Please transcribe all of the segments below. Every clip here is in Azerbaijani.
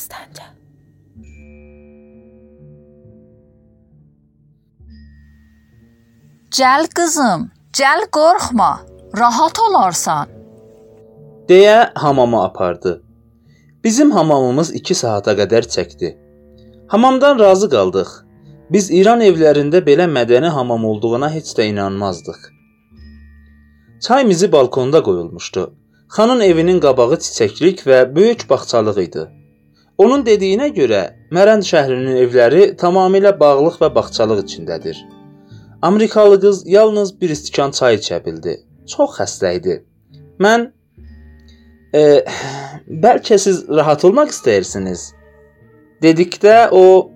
Dəstəncə. Gəl qızım, gəl qorxma. Rahat olarsan. deyə hamama apardı. Bizim hamamımız 2 saata qədər çəkdi. Hamamdan razı qaldıq. Biz İran evlərində belə mədəni hamam olduğuna heç də inanmazdıq. Çay mizi balkonda qoyulmuşdu. Xanın evinin qabağı çiçəklik və böyük bağçalıq idi. Onun dediyinə görə Mərənd şəhrinin evləri tamamilə bağlıq və bağçalıq içindədir. Amerikalı qız yalnız bir stəkan çay içə bildi. Çox xəstə idi. Mən e, bəlkə siz rahat olmaq istəyirsiniz? Dedikdə o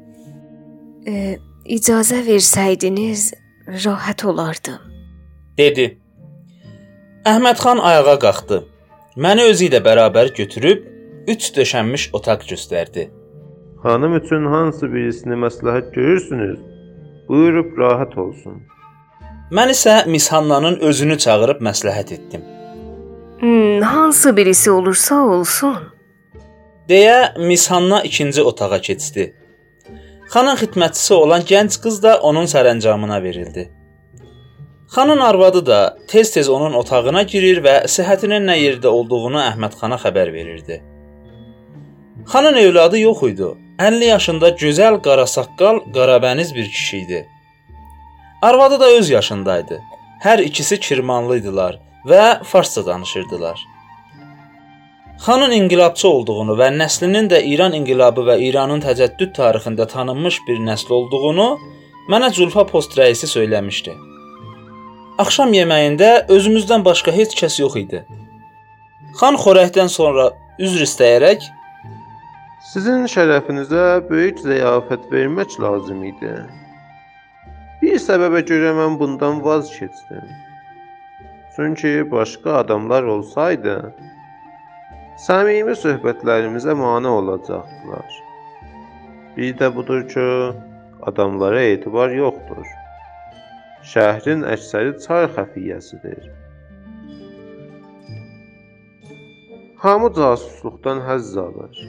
E, icazə versəydiniz rahat olardım. dedi. Əhməd xan ayağa qalxdı. Məni özü ilə bərabər götürüb üç döşənmiş otaq göstərdi. Xanım üçün hansı birisini məsləhət görürsünüz? Buyurub rahat olsun. Mən isə Miss Hannanın özünü çağırıb məsləhət etdim. Hmm, hansı birisi olursa olsun. deyə Miss Hanna ikinci otağa keçdi. Xanın xidmətçisi olan gənc qız da onun sərəncamına verildi. Xanın arvadı da tez-tez onun otağına girir və səhhətinin nə yerdə olduğunu Əhməd xana xəbər verirdi. Xanın övladı yox idi. 50 yaşında gözəl qara saqqal, qarabəniz bir kişi idi. Arvadı da öz yaşındaydı. Hər ikisi Kirmanlı idilər və farsça danışırdılar. Xanın inqilabçı olduğunu və nəslinin də İran inqilabı və İranın təcəddüd tarixində tanınmış bir nəsl olduğunu mənə Zulfa post rəisi söyləmişdi. Axşam yeməyində özümüzdən başqa heç kəs yox idi. Xan xörəkdən sonra üzr istəyərək Sizin şərəfinizə böyük ziyafət vermək lazım idi. Bir səbəbə görə mən bundan vaz keçdim. Çünki başqa adamlar olsaydı, səmimi söhbətlərimizə mane olacaqdılar. Bir də budur ki, adamlara etibar yoxdur. Şəhrin əksəri çar xəfiyyəsidir. Hamı casusluqdan həzz alır.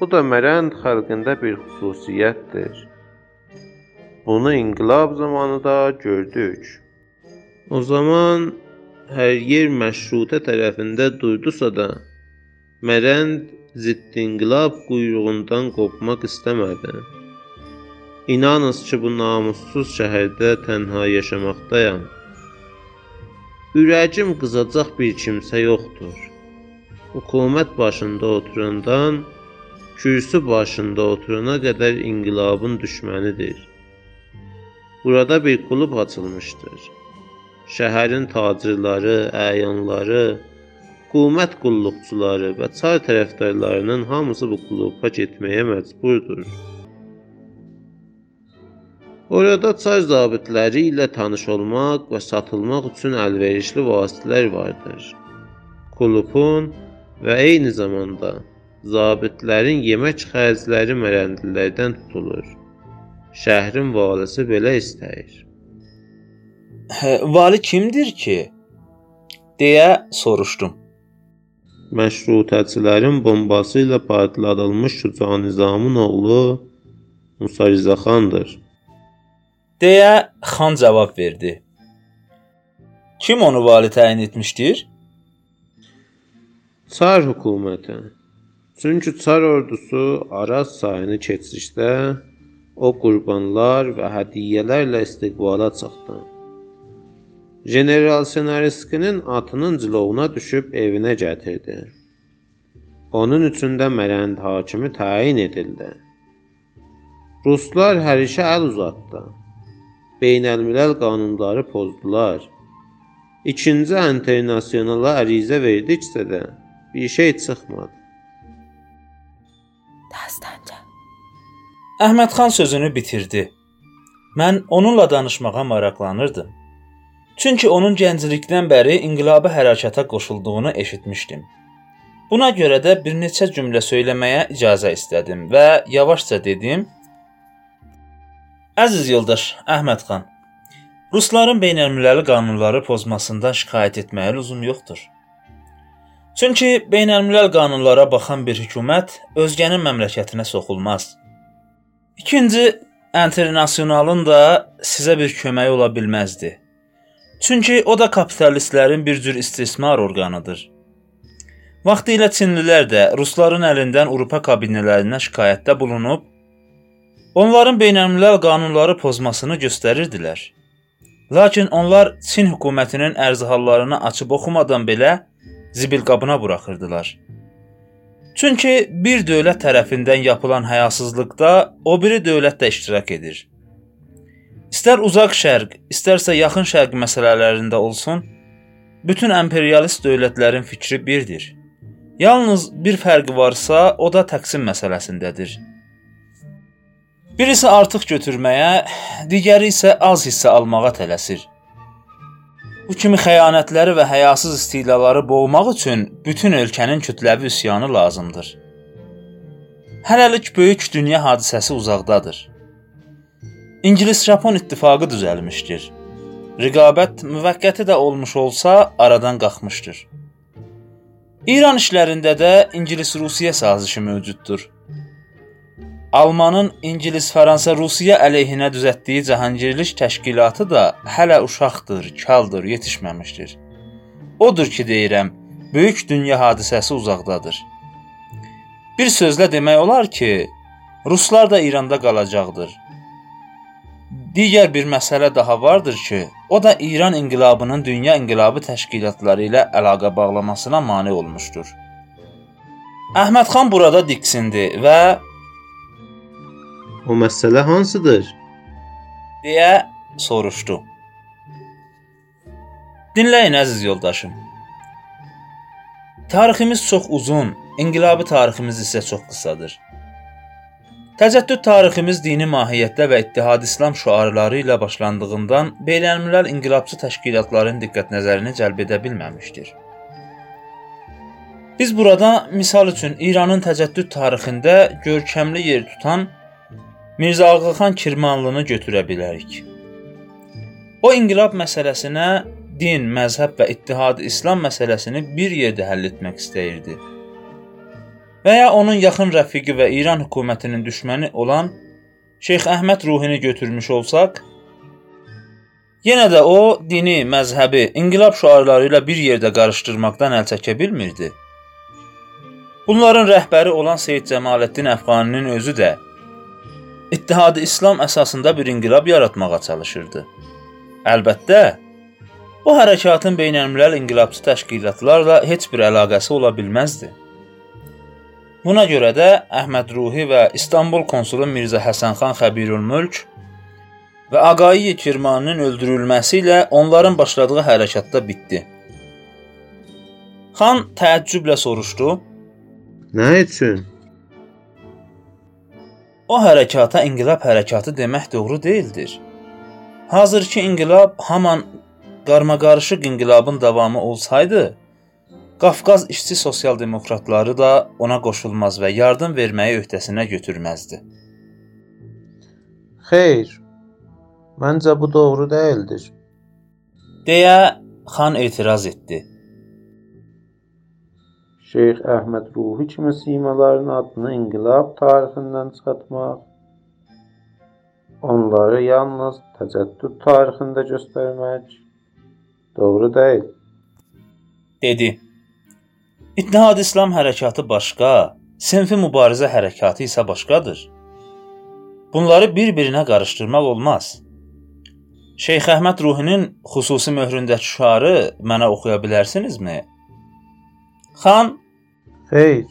Bu da Mərənd xalqında bir xüsusiyyətdir. Bunu inqilab zamanı da gördük. O zaman hər yer məşrutə tərəfində durdusa da, Mərənd zidd inqilab quyruğundan qopmaq istəmədi. İnanız ki, bu namussuz şəhərdə tənha yaşamaqdayam. Ürəyim qızacaq bir kimsə yoxdur. Hökumət başında oturandan kürsü başında oturana qədər inqilabın düşmənidir. Burada bir klub açılmışdır. Şəhərin tacirləri, əyanları, hökumət qulluqçuları və çar tərəfdarlarının hamısı bu kluba getməyə məcburdur. Orada çar zabitləri ilə tanış olmaq və satılmaq üçün əlverişli vasitələr vardır. Klubun və eyni zamanda zabitlərin yemək xərcləri mərəndilərdən tutulur. Şəhrin valisi belə istəyir. "Hə, "Vali kimdir ki?" deyə soruşdum. Məşrutəçilərin bombası ilə partladılmış Şüca Nizamın oğlu Musa Rza xandır. deyə xan cavab verdi. Kim onu vali təyin etmişdir? Çar hökuməti. Çünki çar ordusu Araz çayını keçişdə o qurbanlar və hədiyyələrlə istiqbala çıxdı. General Senariskinin atının cilovuna düşüb evinə gətirdi. Onun üçün də Mərənd hakimi təyin edildi. Ruslar hər işə əl uzatdı. Beynəlmiləl qanunları pozdular. İkinci internasionala ərizə verdiksə də bir şey çıxmadı. Dəstəncə. Əhməd xan sözünü bitirdi. Mən onunla danışmağa maraqlanırdım. Çünki onun gənclikdən bəri inqilabi hərəkata qoşulduğunu eşitmişdim. Buna görə də bir neçə cümlə söyləməyə icazə istədim və yavaşca dedim: Əziz yoldaş Əhməd xan, Rusların beynəlmiləli qanunları pozmasından şikayət etməyə lüzum yoxdur. Çünki beynəlmiləl qanunlara baxan bir hökumət özgənin məmləkətinə soxulmaz. İkinci, internasionalın da sizə bir köməyi ola bilməzdi. Çünki o da kapitalistlərin bir cür istismar orqanıdır. Vaxtilə Çinlilər də rusların əlindən Avropa kabinələrinə şikayətdə bulunub onların beynəlmiləl qanunları pozmasını göstərirdilər. Lakin onlar Çin hökumətinin ərzhallarını açıb oxumadan belə zibil qabına buraxırdılar. Çünki bir dövlət tərəfindən yapılan həyasızlıqda o biri dövlət də iştirak edir. İstər uzaq şərq, istərsə yaxın şərq məsələlərində olsun, bütün imperialist dövlətlərin fikri birdir. Yalnız bir fərqi varsa, o da təqsim məsələsindədir. Birisi artıq götürməyə, digəri isə az hissə almağa tələsir. Bu kimi xəyanətləri və həyasız istilaları boğmaq üçün bütün ölkənin kütləvi üsyanı lazımdır. Hələlik böyük dünya hadisəsi uzaqdadır. İngilis-Japon ittifaqı düzəlmişdir. Rəqabət müvəqqəti də olmuş olsa, aradan qalxmışdır. İran işlərində də İngilis-Rusiya sazişi mövcuddur. Almanın İngilis-Fransa-Rusiya əleyhinə düzəltdiyi cahangirlik təşkilatı da hələ uşaqdır, kaldır, yetişməmişdir. Odur ki, deyirəm, böyük dünya hadisəsi uzaqdadır. Bir sözlə demək olar ki, ruslar da İranda qalacaqdır. Digər bir məsələ daha vardır ki, o da İran inqilabının dünya inqilabı təşkilatları ilə əlaqə bağlamasına mane olmuşdur. Əhməd xan burada diksindi və O məsələ hansıdır? deyə soruşdu. Dinləyin əziz yoldaşım. Tariximiz çox uzun, inqilabi tariximiz isə çox qısadır. Təcəddüd tariximiz dini mahiyyətdə və İttihad İslam şüarları ilə başlandığından beynəlmiləl inqilabçı təşkilatların diqqət nəzərini cəlb edə bilməmişdir. Biz burada misal üçün İranın təcəddüd tarixində görkəmli yer tutan Mirzə Ağaxan Kirmanlını götürə bilərik. O inqilab məsələsinə din, məzhəb və İttihad İslam məsələsini bir yerdə həll etmək istəyirdi və ya onun yaxın rəfiqi və İran hökumətinin düşməni olan Şeyx Əhməd Ruhini götürmüş olsaq, yenə də o dini, məzhəbi, inqilab şüarları ilə bir yerdə qarışdırmaqdan əl çəkə bilmirdi. Bunların rəhbəri olan Seyid Cəmaləddin Əfqaninin özü də İttihad-ı İslam əsasında bir inqilab yaratmağa çalışırdı. Əlbəttə, bu hərəkatın beynəlmiləl inqilabçı təşkilatlarla heç bir əlaqəsi ola bilməzdi. Buna görə də Əhməd Ruhi və İstanbul konsulu Mirzə Həsənxan Xəbirülmülk və Ağayi Kirmanın öldürülməsi ilə onların başladığı hərəkatda bitdi. Xan təəccüblə soruşdu: Nə üçün? O hərəkata inqilab hərəkatı demək doğru deyildir. Hazırki inqilab haman qarmaqarışıq inqilabın davamı olsaydı, Qafqaz işçi sosial demokratları da ona qoşulmaz və yardım verməyi öhdəsinə götürməzdi. Xeyr. Məncə bu doğru deyildir. deyə xan etiraz etdi. Şeyx Əhməd Ruhi kimi simaların adını inqilab tarixindən çıxartmaq, onları yalnız təcəddüd tarixində göstərmək doğru deyil. dedi. İttihad İslam hərəkatı başqa, sinfi mübarizə hərəkatı isə başqadır. Bunları bir-birinə qarışdırmaq olmaz. Şeyx Əhməd Ruhinin xüsusi möhründəki şüarı mənə oxuya bilərsinizmi? Xan Xeyr.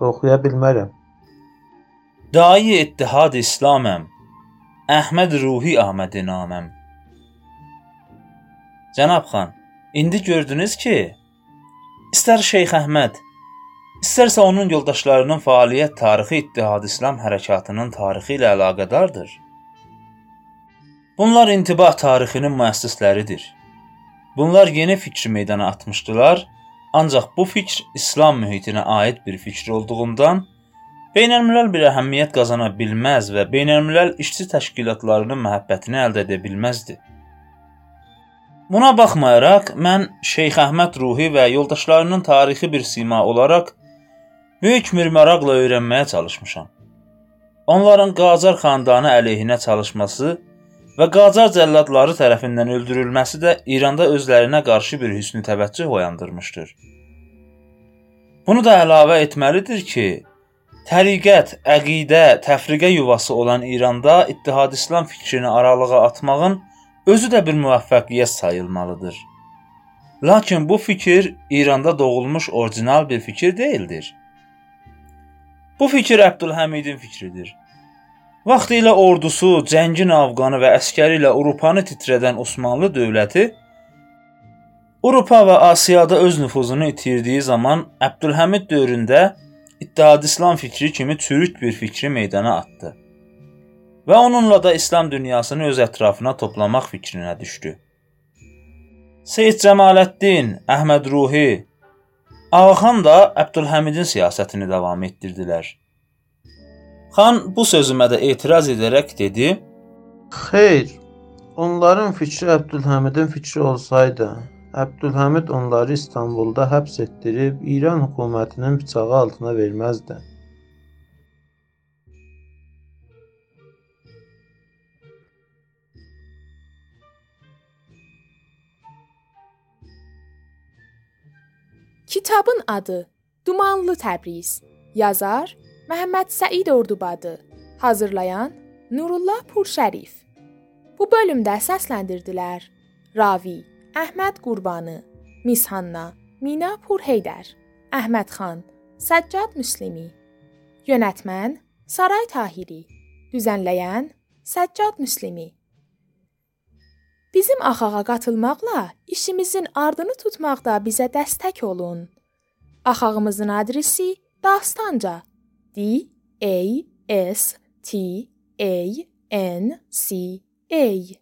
Oxuya bilmərəm. Dayi İttihad İslaməm. Əhməd Ruhi Ahmədi naməm. Cənab xan, indi gördünüz ki, İstər Şeyx Əhməd, istərsə onun yoldaşlarının fəaliyyət tarixi İttihad İslam hərəkatının tarixi ilə əlaqədardır. Bunlar intibah tarixinin müəssisləridir. Bunlar yeni fikri meydana atmışdılar, ancaq bu fikr İslam mühitinə aid bir fikir olduğundan beynəlmiləl bir əhəmiyyət qazana bilməz və beynəlmiləl işçi təşkilatlarının məhəbbətini əldə edə bilməzdi. Buna baxmayaraq, mən Şeyx Əhməd Ruhi və yoldaşlarının tarixi bir sima olaraq böyük bir maraqla öyrənməyə çalışmışam. Onların Qacar xandanı əleyhinə çalışması və Qacar cəlladları tərəfindən öldürülməsi də İranda özlərinə qarşı bir hüsnü təvəccüh oyandırmışdır. Bunu da əlavə etməlidir ki, təriqət, əqidə, təfriqə yuvası olan İranda İttihad İslam fikrini aralığa atmağın özü də bir müvəffəqiyyət sayılmalıdır. Lakin bu fikir İranda doğulmuş orijinal bir fikir deyildir. Bu fikir Əbdülhəmidin fikridir. Vaxtilə ordusu, cəngin afqanı və əskəri ilə Avropanı titrədən Osmanlı dövləti Avropa və Asiyada öz nüfuzunu itirdiyi zaman Əbdülhəmid dövründə İttihad İslam fikri kimi çürük bir fikri meydana atdı və onunla da İslam dünyasını öz ətrafına toplamaq fikrinə düşdü. Seyid Cəmaləddin, Əhməd Ruhi, Ağaxan da Əbdülhəmidin siyasətini davam etdirdilər. Xan bu sözümə də etiraz edərək dedi: Xeyr, onların fikri Əbdülhəmidin fikri olsaydı, Əbdülhəmid onları İstanbulda həbs etdirib İran hökumətinin bıçağı altına verməzdi. Kitabın adı Dumanlı Təbriz. Yazar Məhəmməd Səid Ordubadı. Hazırlayan Nurullah Purşərif. Bu bölümdə səsləndirdilər: Ravi Əhməd Qurbanı, Mishanna, Mina Purheydər, Əhməd xan, Səccad Müslimi. Yönetmən Saray Tahiri. Düzənləyən Səccad Müslimi. Bizim axağa qatılmaqla işimizin ardını tutmaqda bizə dəstək olun. Axağımızın adresi Dastanca D A S T A N C A